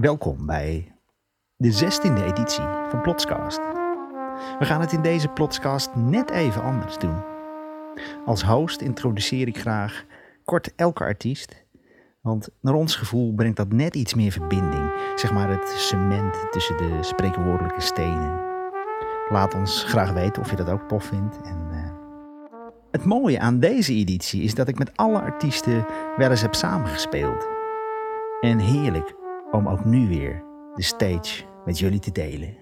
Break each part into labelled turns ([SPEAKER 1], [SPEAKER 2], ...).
[SPEAKER 1] Welkom bij de 16e editie van Plotscast. We gaan het in deze Plotscast net even anders doen. Als host introduceer ik graag kort elke artiest, want naar ons gevoel brengt dat net iets meer verbinding, zeg maar het cement tussen de spreekwoordelijke stenen. Laat ons graag weten of je dat ook tof vindt. En, uh... Het mooie aan deze editie is dat ik met alle artiesten wel eens heb samengespeeld. En heerlijk om ook nu weer de stage met jullie te delen.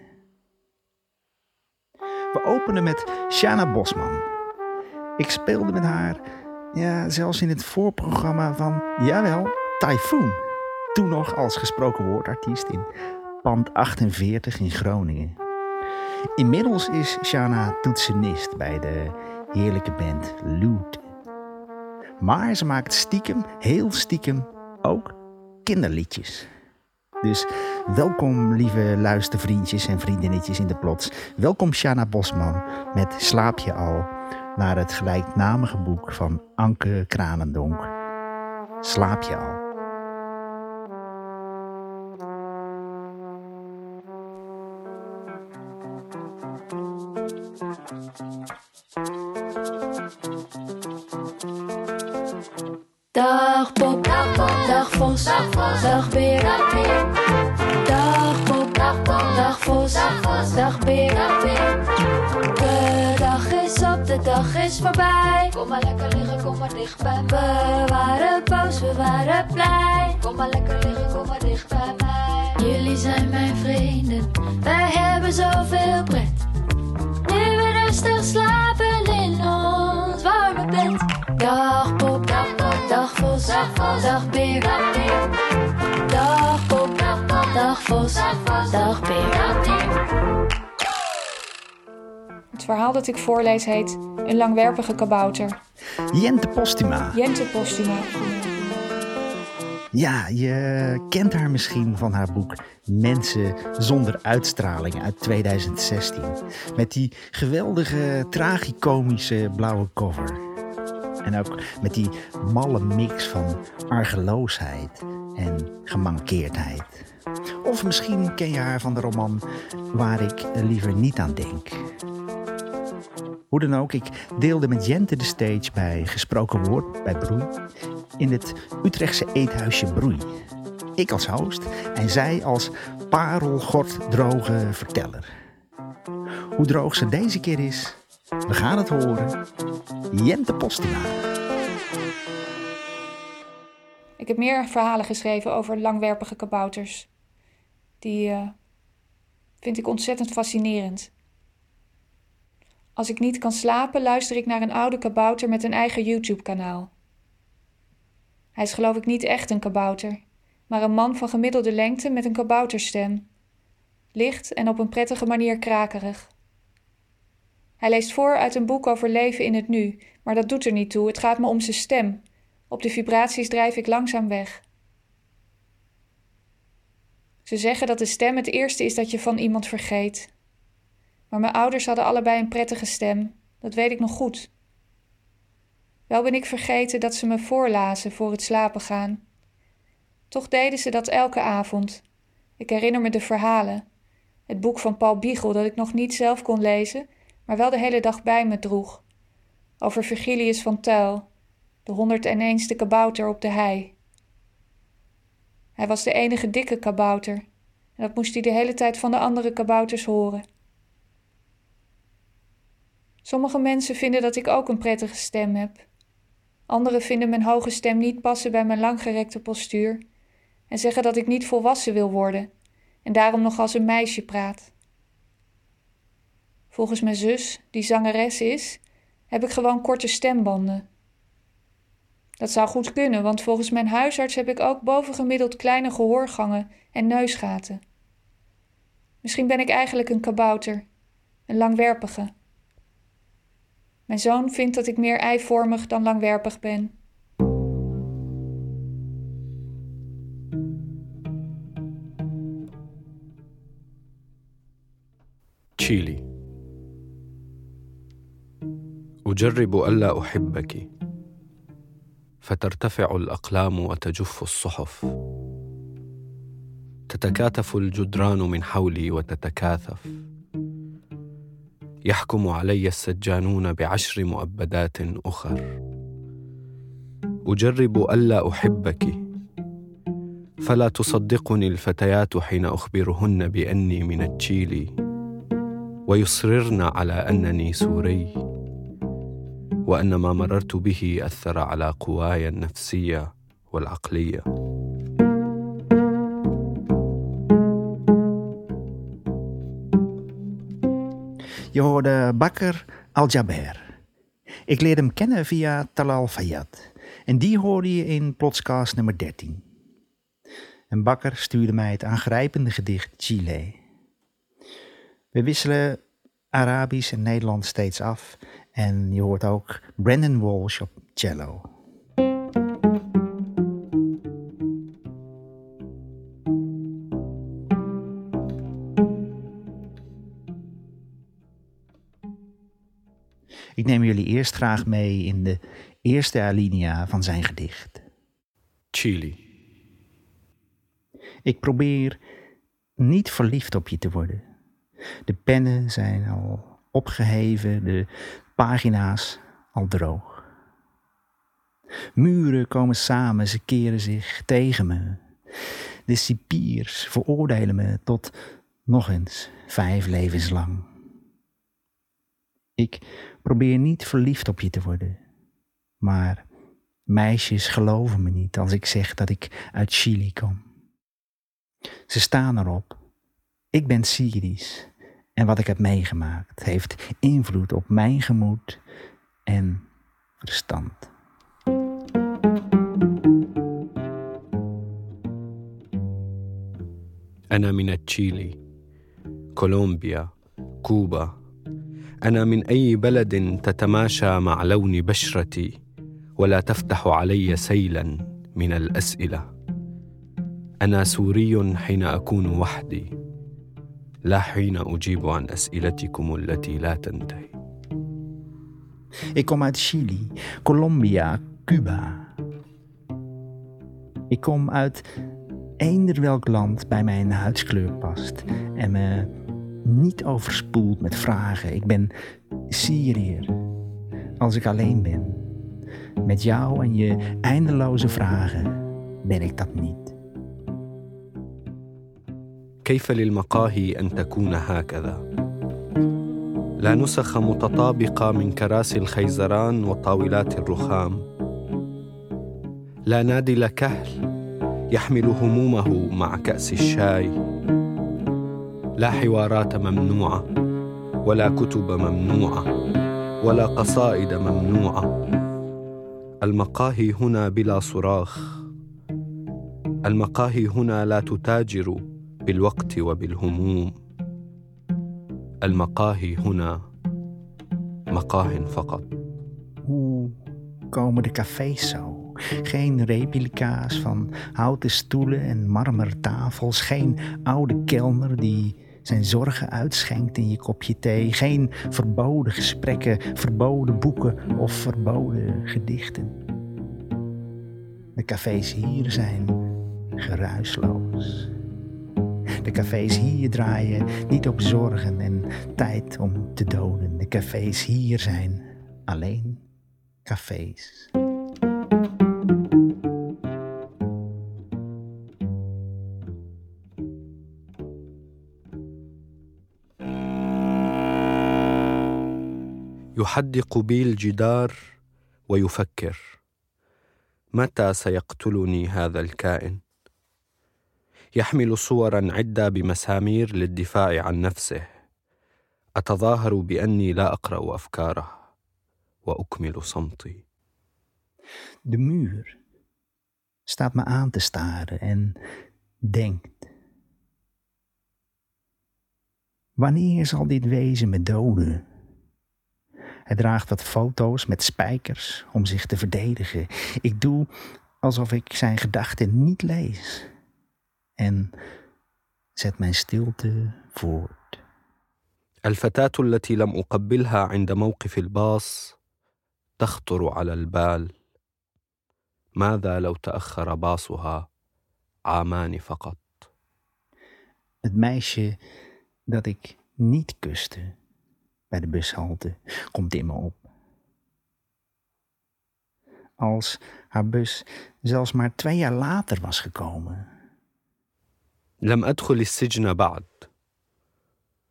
[SPEAKER 1] We openen met Shana Bosman. Ik speelde met haar, ja, zelfs in het voorprogramma van, jawel, Typhoon. Toen nog als gesproken woordartiest in Pand 48 in Groningen. Inmiddels is Shana toetsenist bij de heerlijke band Loot. Maar ze maakt stiekem, heel stiekem, ook kinderliedjes. Dus welkom lieve luistervriendjes en vriendinnetjes in de plots. Welkom Shana Bosman met Slaap je al naar het gelijknamige boek van Anke Kranendonk. Slaap je al.
[SPEAKER 2] Dag Vos, dag, vos, dag Beer, dag, beer. De dag is op, de dag is voorbij. Kom maar lekker liggen, kom maar dichtbij mij. We waren boos, we waren blij. Kom maar lekker liggen, kom maar dicht bij mij. Jullie zijn mijn vrienden, wij hebben zoveel pret. Nu we rustig slapen in ons warme bed. Dag Pop, dag dag Vos, dag, vos, dag Beer, dag Beer. Dag Vos, dag.
[SPEAKER 3] Het verhaal dat ik voorlees heet Een langwerpige kabouter.
[SPEAKER 1] Jente Postuma.
[SPEAKER 3] Jente Postuma.
[SPEAKER 1] Ja, je kent haar misschien van haar boek Mensen zonder uitstraling uit 2016. Met die geweldige tragicomische blauwe cover. En ook met die malle mix van argeloosheid en gemankeerdheid. Of misschien ken je haar van de roman Waar ik liever niet aan denk. Hoe dan ook, ik deelde met Jente de stage bij Gesproken Woord bij Broei in het Utrechtse eethuisje Broei. Ik als host en zij als parelgorddroge verteller. Hoe droog ze deze keer is, we gaan het horen. Jente Postuma.
[SPEAKER 3] Ik heb meer verhalen geschreven over langwerpige kabouters. Die uh, vind ik ontzettend fascinerend. Als ik niet kan slapen, luister ik naar een oude kabouter met een eigen YouTube-kanaal. Hij is geloof ik niet echt een kabouter, maar een man van gemiddelde lengte met een kabouterstem. Licht en op een prettige manier krakerig. Hij leest voor uit een boek over leven in het nu, maar dat doet er niet toe, het gaat me om zijn stem. Op de vibraties drijf ik langzaam weg. Ze zeggen dat de stem het eerste is dat je van iemand vergeet. Maar mijn ouders hadden allebei een prettige stem, dat weet ik nog goed. Wel ben ik vergeten dat ze me voorlazen voor het slapen gaan. Toch deden ze dat elke avond. Ik herinner me de verhalen. Het boek van Paul Biegel dat ik nog niet zelf kon lezen, maar wel de hele dag bij me droeg. Over Virgilius van Tuil, de 101ste kabouter op de hei. Hij was de enige dikke kabouter en dat moest hij de hele tijd van de andere kabouters horen. Sommige mensen vinden dat ik ook een prettige stem heb. Anderen vinden mijn hoge stem niet passen bij mijn langgerekte postuur en zeggen dat ik niet volwassen wil worden en daarom nog als een meisje praat. Volgens mijn zus, die zangeres is, heb ik gewoon korte stembanden. Dat zou goed kunnen, want volgens mijn huisarts heb ik ook bovengemiddeld kleine gehoorgangen en neusgaten. Misschien ben ik eigenlijk een kabouter, een langwerpige. Mijn zoon vindt dat ik meer eivormig dan langwerpig ben.
[SPEAKER 4] تشيلي اجرب الا احبك فترتفع الأقلام وتجف الصحف. تتكاتف الجدران من حولي وتتكاثف. يحكم علي السجانون بعشر مؤبدات أخر. أجرب ألا أحبك. فلا تصدقني الفتيات حين أخبرهن بأني من تشيلي ويصررن على أنني سوري. وان ما مررت به اثر على قواي النفسيه والعقليه
[SPEAKER 1] Je hoorde Bakker Al-Jaber. Ik leerde hem kennen via Talal Fayyad. En die hoorde je in Plotscast nummer 13. En Bakker stuurde mij het aangrijpende gedicht Chile. We wisselen Arabisch en Nederlands steeds af. en je hoort ook Brandon Walsh op cello. Ik neem jullie eerst graag mee in de eerste alinea van zijn gedicht.
[SPEAKER 4] Chili.
[SPEAKER 1] Ik probeer niet verliefd op je te worden. De pennen zijn al opgeheven, de pagina's al droog. Muren komen samen, ze keren zich tegen me. De cipiers veroordelen me tot nog eens vijf levens lang. Ik probeer niet verliefd op je te worden, maar meisjes geloven me niet als ik zeg dat ik uit Chili kom. Ze staan erop. Ik ben Syrisch en wat ik heb meegemaakt heeft invloed op mijn gemoed en verstand.
[SPEAKER 4] أنا من تشيلي كولومبيا كوبا أنا من اي بلد تتماشى مع لون بشرتي ولا تفتح علي سيلا من الاسئله أنا سوري حين اكون وحدي لا حين اجيب عن اسئلتكم التي لا تنتهي
[SPEAKER 1] Ik kom uit Chili, Colombia, Cuba. Ik kom uit eender welk land bij mijn huidskleur past en me niet overspoelt met vragen. Ik ben Syriër als ik alleen ben. Met jou en je eindeloze vragen ben ik dat niet.
[SPEAKER 4] كيف للمقاهي أن تكون هكذا؟ لا نسخ متطابقة من كراسي الخيزران وطاولات الرخام. لا نادل كهل يحمل همومه مع كأس الشاي. لا حوارات ممنوعة ولا كتب ممنوعة ولا قصائد ممنوعة. المقاهي هنا بلا صراخ. المقاهي هنا لا تتاجر بالوقت وبالهموم المقاهي هنا مقاه فقط
[SPEAKER 1] Hoe komen de cafés zo? Geen replica's van houten stoelen en marmertafels. Geen oude kelner die zijn zorgen uitschenkt in je kopje thee. Geen verboden gesprekken, verboden boeken of verboden gedichten. De cafés hier zijn geruisloos. De cafés hier draaien niet op zorgen en tijd om te doden. De cafés hier zijn alleen cafés.
[SPEAKER 4] يحدق بي الجدار ويفكر متى سيقتلني هذا الكائن يحمل صورا عده بمسامير للدفاع عن نفسه اتظاهر باني لا اقرا افكاره واكمل صمتي
[SPEAKER 1] De muur staat me aan te staren en denkt. Wanneer zal dit wezen me doden? Hij draagt wat foto's met spijkers om zich te verdedigen. Ik doe alsof ik zijn gedachten niet lees. En zet mijn stilte voort.
[SPEAKER 4] الفتاه التي لم اقبلها عند موقف الباص تخطر على البال ماذا لو تاخر باصها عامان فقط
[SPEAKER 1] Het meisje dat ik niet kuste bij de bushalte komt in me op. Als haar bus zelfs maar twee jaar later was gekomen.
[SPEAKER 4] لم أدخل السجن بعد.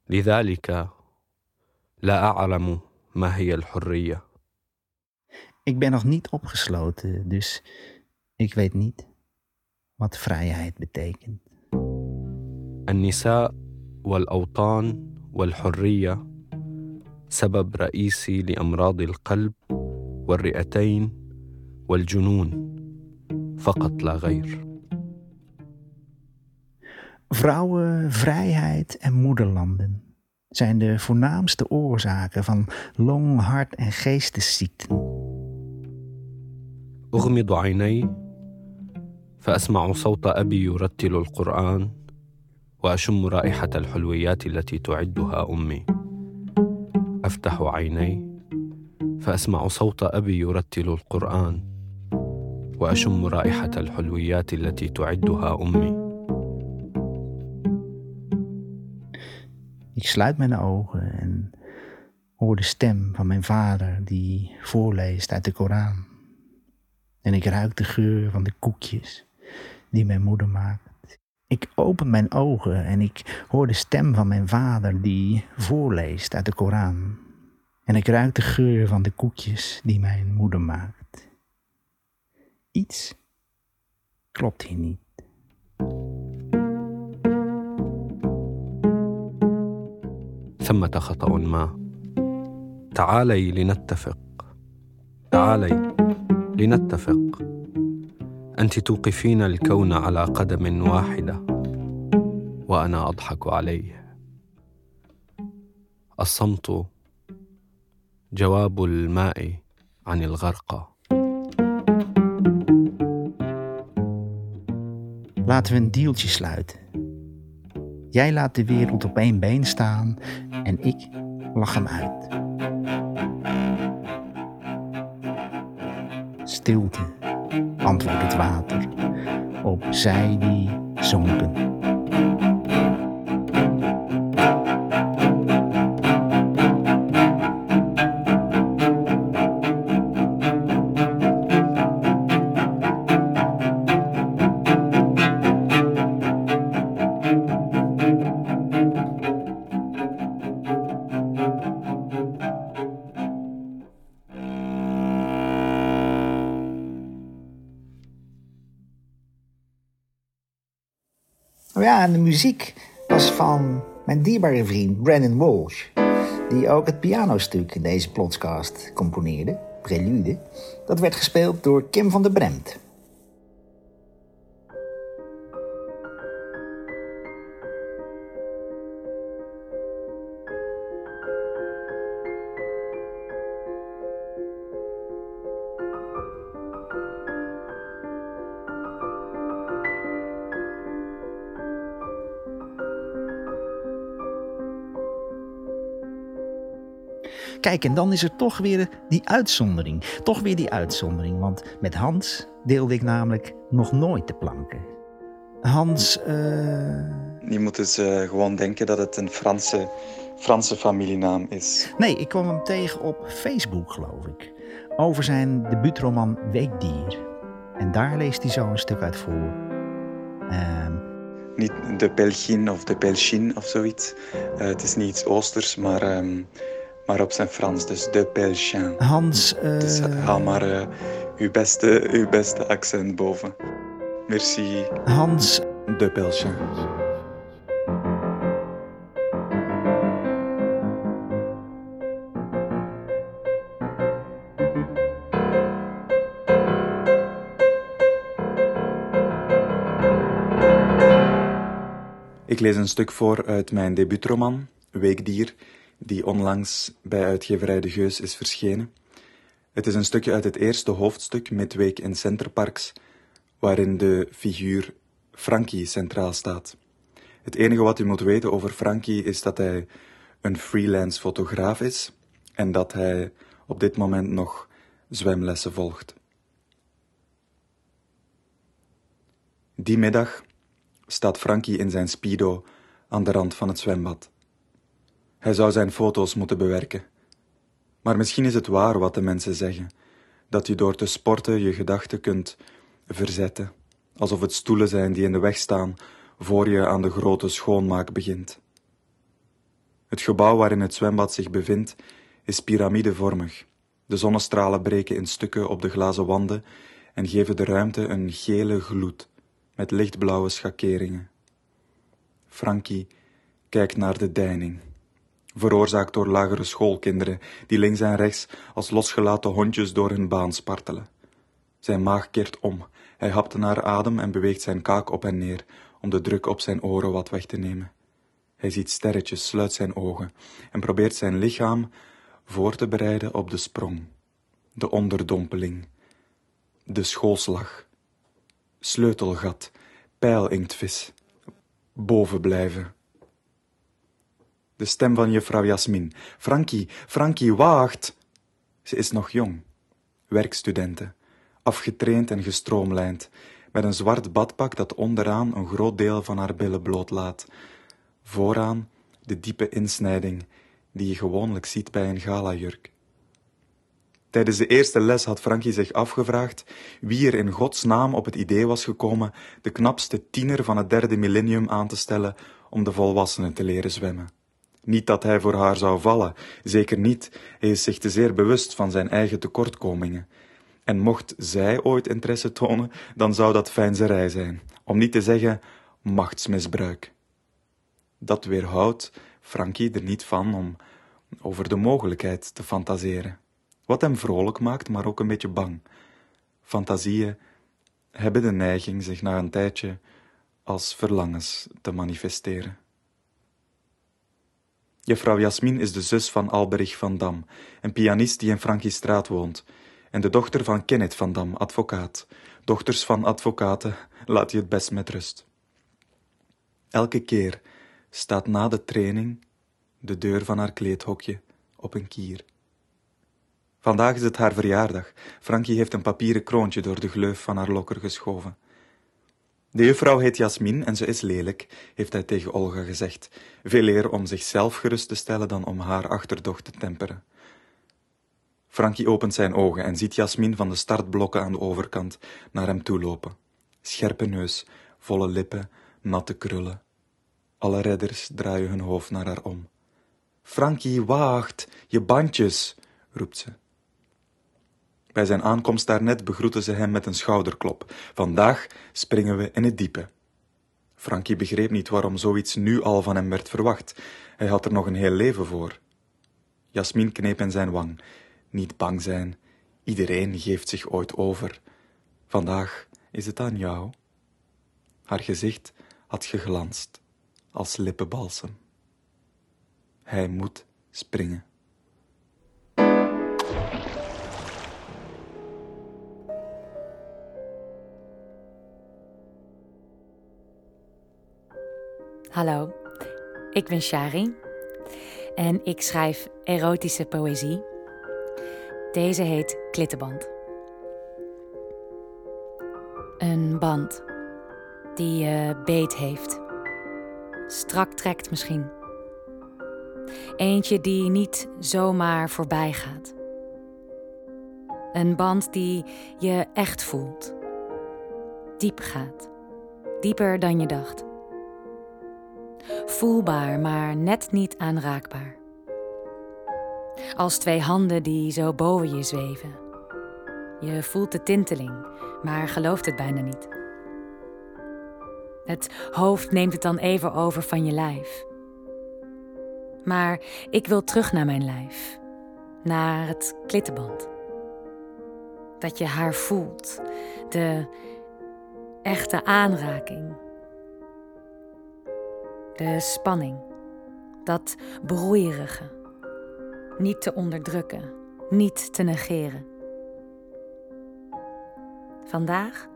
[SPEAKER 4] لذلك لا أعلم ما هي الحرية.
[SPEAKER 1] Ik ben nog niet opgesloten, dus ik weet niet wat vrijheid betekent.
[SPEAKER 4] النساء والأوطان والحرية سبب رئيسي لأمراض القلب والرئتين والجنون فقط لا غير.
[SPEAKER 1] Vrouwen, vrijheid en moederlanden zijn de voornaamste oorzaken van long-, hart- en geestesziekten.
[SPEAKER 4] أغمض عيني فأسمع صوت أبي يرتل القرآن وأشم رائحة الحلويات التي تعدها أمي أفتح عيني فأسمع صوت أبي يرتل القرآن وأشم رائحة الحلويات التي تعدها أمي
[SPEAKER 1] Ik sluit mijn ogen en hoor de stem van mijn vader die voorleest uit de Koran. En ik ruik de geur van de koekjes die mijn moeder maakt. Ik open mijn ogen en ik hoor de stem van mijn vader die voorleest uit de Koran. En ik ruik de geur van de koekjes die mijn moeder maakt. Iets klopt hier niet.
[SPEAKER 4] ثمة خطأ ما. تعالي لنتفق. تعالي لنتفق. أنت توقفين الكون على قدم واحدة وأنا أضحك عليه. الصمت جواب الماء عن الغرقى
[SPEAKER 1] Laten we een dealtje sluiten. Jij laat de wereld op één been staan en ik lach hem uit. Stilte, antwoordt het water, op zij die zonken. En de muziek was van mijn dierbare vriend Brandon Walsh, die ook het pianostuk in deze podcast componeerde, Prelude. Dat werd gespeeld door Kim van der Bremt. Kijk, en dan is er toch weer die uitzondering. Toch weer die uitzondering, want met Hans deelde ik namelijk nog nooit de planken. Hans, eh...
[SPEAKER 5] Je moet dus gewoon denken dat het een Franse, Franse familienaam is.
[SPEAKER 1] Nee, ik kwam hem tegen op Facebook, geloof ik. Over zijn debuutroman Weekdier. En daar leest hij zo een stuk uit voor. Ehm,
[SPEAKER 5] Niet de Pelgin of de Pelchin of zoiets. Eh, het is niet iets Oosters, maar, ehm, maar op zijn Frans. Dus de Pelchin.
[SPEAKER 1] Hans, eh...
[SPEAKER 5] Dus haal maar eh, uw, beste, uw beste accent boven. Merci.
[SPEAKER 1] Hans,
[SPEAKER 5] De Pelchin. Ik lees een stuk voor uit mijn debuutroman, Weekdier, die onlangs bij uitgeverij De Geus is verschenen. Het is een stukje uit het eerste hoofdstuk, Midweek in Centerparks, waarin de figuur Frankie centraal staat. Het enige wat u moet weten over Frankie is dat hij een freelance fotograaf is en dat hij op dit moment nog zwemlessen volgt. Die middag staat Frankie in zijn speedo aan de rand van het zwembad. Hij zou zijn foto's moeten bewerken. Maar misschien is het waar wat de mensen zeggen, dat je door te sporten je gedachten kunt verzetten, alsof het stoelen zijn die in de weg staan voor je aan de grote schoonmaak begint. Het gebouw waarin het zwembad zich bevindt is piramidevormig. De zonnestralen breken in stukken op de glazen wanden en geven de ruimte een gele gloed met lichtblauwe schakeringen. Frankie kijkt naar de deining, veroorzaakt door lagere schoolkinderen die links en rechts als losgelaten hondjes door hun baan spartelen. Zijn maag keert om, hij hapt naar adem en beweegt zijn kaak op en neer om de druk op zijn oren wat weg te nemen. Hij ziet sterretjes, sluit zijn ogen en probeert zijn lichaam voor te bereiden op de sprong, de onderdompeling, de schoolslag, sleutelgat, pijlinktvis, boven blijven. De stem van juffrouw Jasmin. Frankie, Frankie, wacht! Ze is nog jong, werkstudente, afgetraind en gestroomlijnd, met een zwart badpak dat onderaan een groot deel van haar billen blootlaat. Vooraan de diepe insnijding die je gewoonlijk ziet bij een galajurk. Tijdens de eerste les had Frankie zich afgevraagd wie er in Gods naam op het idee was gekomen de knapste tiener van het derde millennium aan te stellen om de volwassenen te leren zwemmen. Niet dat hij voor haar zou vallen, zeker niet, hij is zich te zeer bewust van zijn eigen tekortkomingen. En mocht zij ooit interesse tonen, dan zou dat fijnzerij zijn, om niet te zeggen machtsmisbruik. Dat weerhoudt Frankie er niet van om over de mogelijkheid te fantaseren. Wat hem vrolijk maakt, maar ook een beetje bang. Fantasieën hebben de neiging zich na een tijdje als verlangens te manifesteren. Juffrouw Jasmin is de zus van Alberich van Dam, een pianist die in Frankiestraat woont, en de dochter van Kenneth van Dam, advocaat. Dochters van advocaten laat je het best met rust. Elke keer staat na de training de deur van haar kleedhokje op een kier. Vandaag is het haar verjaardag. Frankie heeft een papieren kroontje door de gleuf van haar lokker geschoven. De juffrouw heet Jasmin en ze is lelijk, heeft hij tegen Olga gezegd. Veel eer om zichzelf gerust te stellen dan om haar achterdocht te temperen. Frankie opent zijn ogen en ziet Jasmin van de startblokken aan de overkant naar hem toe lopen. Scherpe neus, volle lippen, natte krullen. Alle redders draaien hun hoofd naar haar om. Frankie, wacht, je bandjes, roept ze. Bij zijn aankomst daarnet begroeten ze hem met een schouderklop. Vandaag springen we in het diepe. Frankie begreep niet waarom zoiets nu al van hem werd verwacht. Hij had er nog een heel leven voor. Jasmin kneep in zijn wang. Niet bang zijn. Iedereen geeft zich ooit over. Vandaag is het aan jou. Haar gezicht had geglanst als lippenbalsem. Hij moet springen.
[SPEAKER 6] Hallo, ik ben Shari en ik schrijf erotische poëzie. Deze heet Klittenband. Een band die je beet heeft. Strak trekt misschien. Eentje die niet zomaar voorbij gaat. Een band die je echt voelt. Diep gaat. Dieper dan je dacht. Voelbaar, maar net niet aanraakbaar. Als twee handen die zo boven je zweven. Je voelt de tinteling, maar gelooft het bijna niet. Het hoofd neemt het dan even over van je lijf. Maar ik wil terug naar mijn lijf, naar het klittenband. Dat je haar voelt, de echte aanraking. De spanning, dat broeierige. Niet te onderdrukken, niet te negeren. Vandaag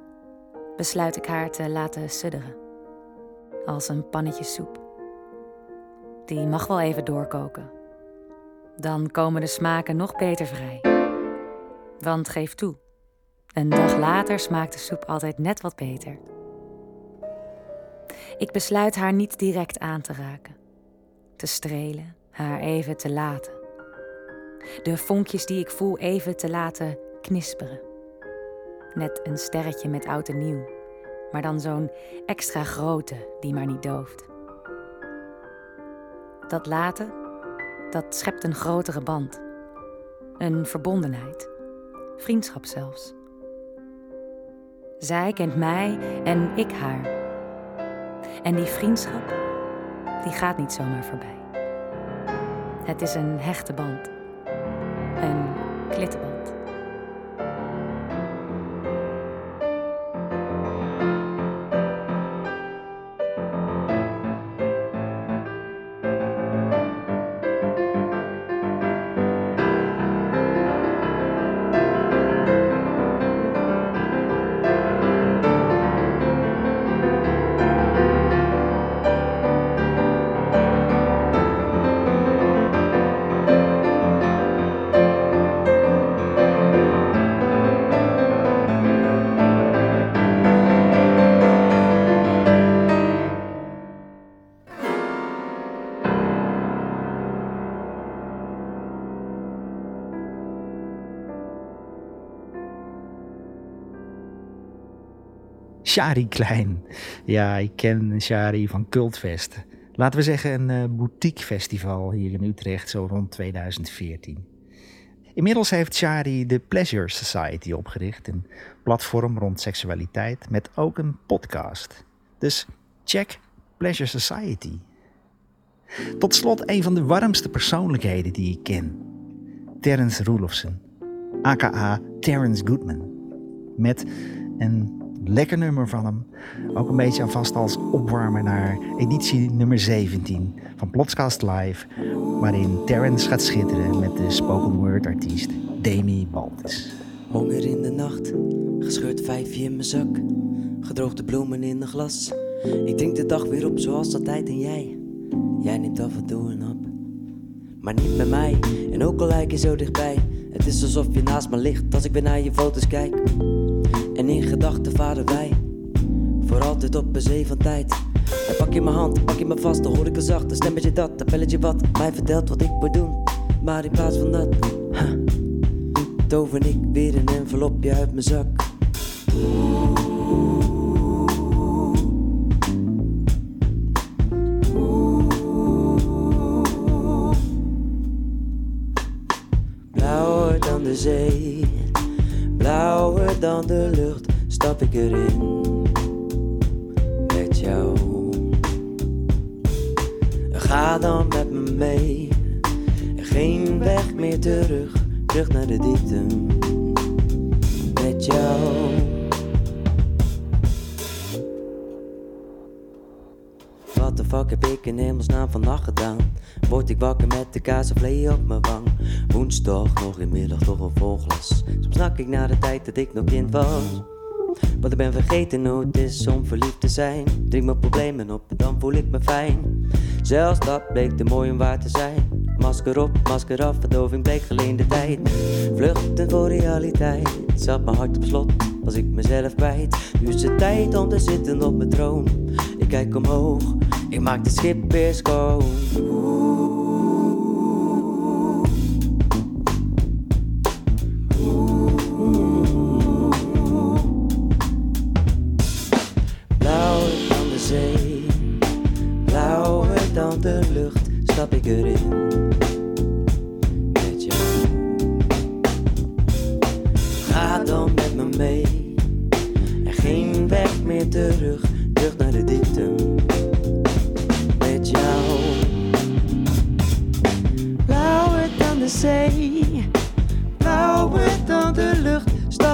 [SPEAKER 6] besluit ik haar te laten sudderen. Als een pannetje soep. Die mag wel even doorkoken. Dan komen de smaken nog beter vrij. Want geef toe, een dag later smaakt de soep altijd net wat beter. Ik besluit haar niet direct aan te raken, te strelen, haar even te laten. De vonkjes die ik voel even te laten knisperen. Net een sterretje met oud en nieuw, maar dan zo'n extra grote die maar niet dooft. Dat laten, dat schept een grotere band. Een verbondenheid, vriendschap zelfs. Zij kent mij en ik haar. En die vriendschap, die gaat niet zomaar voorbij. Het is een hechte band.
[SPEAKER 1] Shari Klein. Ja, ik ken Shari van Cultfest. Laten we zeggen een uh, hier in Utrecht, zo rond 2014. Inmiddels heeft Shari de Pleasure Society opgericht, een platform rond seksualiteit met ook een podcast. Dus check Pleasure Society. Tot slot een van de warmste persoonlijkheden die ik ken. Terence Roelofsen, aka Terence Goodman. Met een lekker nummer van hem. Ook een beetje alvast als opwarmen naar editie nummer 17 van Plotscast Live. Waarin Terrence gaat schitteren met de spoken word artiest Demi Baltis.
[SPEAKER 7] Honger in de nacht, gescheurd vijfje in mijn zak. Gedroogde bloemen in een glas. Ik drink de dag weer op zoals altijd en jij. Jij neemt af en toe een hap. Maar niet met mij, en ook al lijk je zo dichtbij. Is alsof je naast me ligt als ik weer naar je foto's kijk. En in gedachten varen wij voor altijd op een zee van tijd. Dan pak je mijn hand, pak je me vast, dan hoor ik een zachte stemmetje dat, een belletje wat mij vertelt wat ik moet doen. Maar in plaats van dat, tover ik weer een envelopje uit mijn zak. Of op mijn wang? Woensdag nog in middag toch een volglas. Soms snak ik naar de tijd dat ik nog kind was. Want ik ben vergeten hoe het is om verliefd te zijn. Drink mijn problemen op, dan voel ik me fijn. Zelfs dat bleek te mooi om waar te zijn. Masker op, masker af, verdoving bleek geleende tijd. Vluchten voor realiteit, zat mijn hart op slot, was ik mezelf kwijt. Nu is het tijd om te zitten op mijn troon. Ik kijk omhoog, ik maak de schip weer schoon.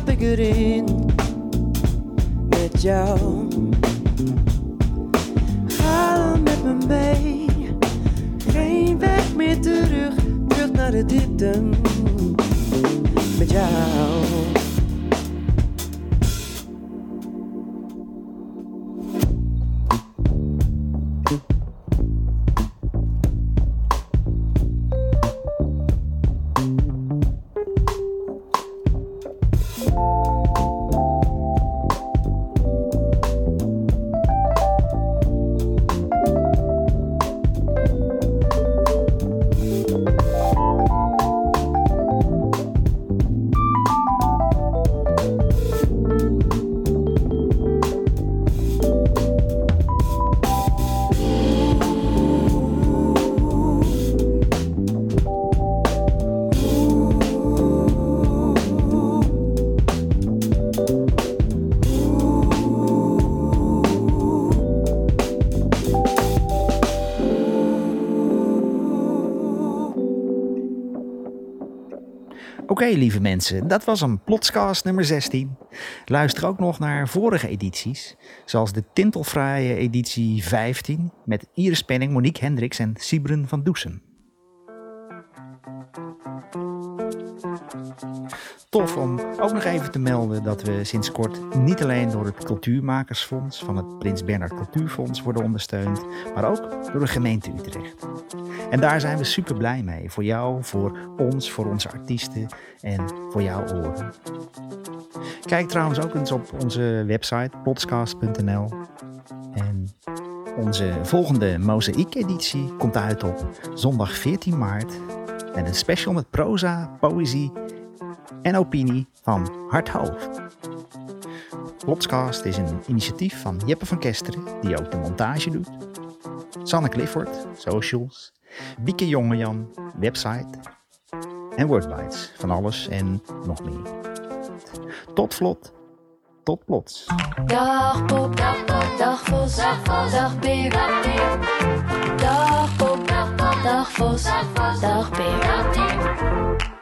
[SPEAKER 7] ik erin met jou. Ga met me mee, geen weg meer terug, terug naar de diepte met jou.
[SPEAKER 1] Oké, lieve mensen, dat was een Plotscast nummer 16. Luister ook nog naar vorige edities, zoals de tintelfraaie editie 15 met Iris Penning, Monique Hendricks en Sibren van Doesen. Tof om ook nog even te melden dat we sinds kort niet alleen door het Cultuurmakersfonds van het Prins Bernhard Cultuurfonds worden ondersteund, maar ook door de gemeente Utrecht. En daar zijn we super blij mee. Voor jou, voor ons, voor onze artiesten en voor jouw oren. Kijk trouwens ook eens op onze website podcast.nl. En onze volgende Mozaïek-editie komt uit op zondag 14 maart. Met een special met proza, poëzie en opinie van Hart Hoofd. Plotscast is een initiatief van Jeppe van Kesteren, die ook de montage doet. Sanne Clifford, socials. Bieke Jongejan, website. En Wordbites, van alles en nog meer. Tot vlot, tot plots.
[SPEAKER 2] Dag pop, dag dag vos, dag dag dag. Dag dag dag dag dag dag.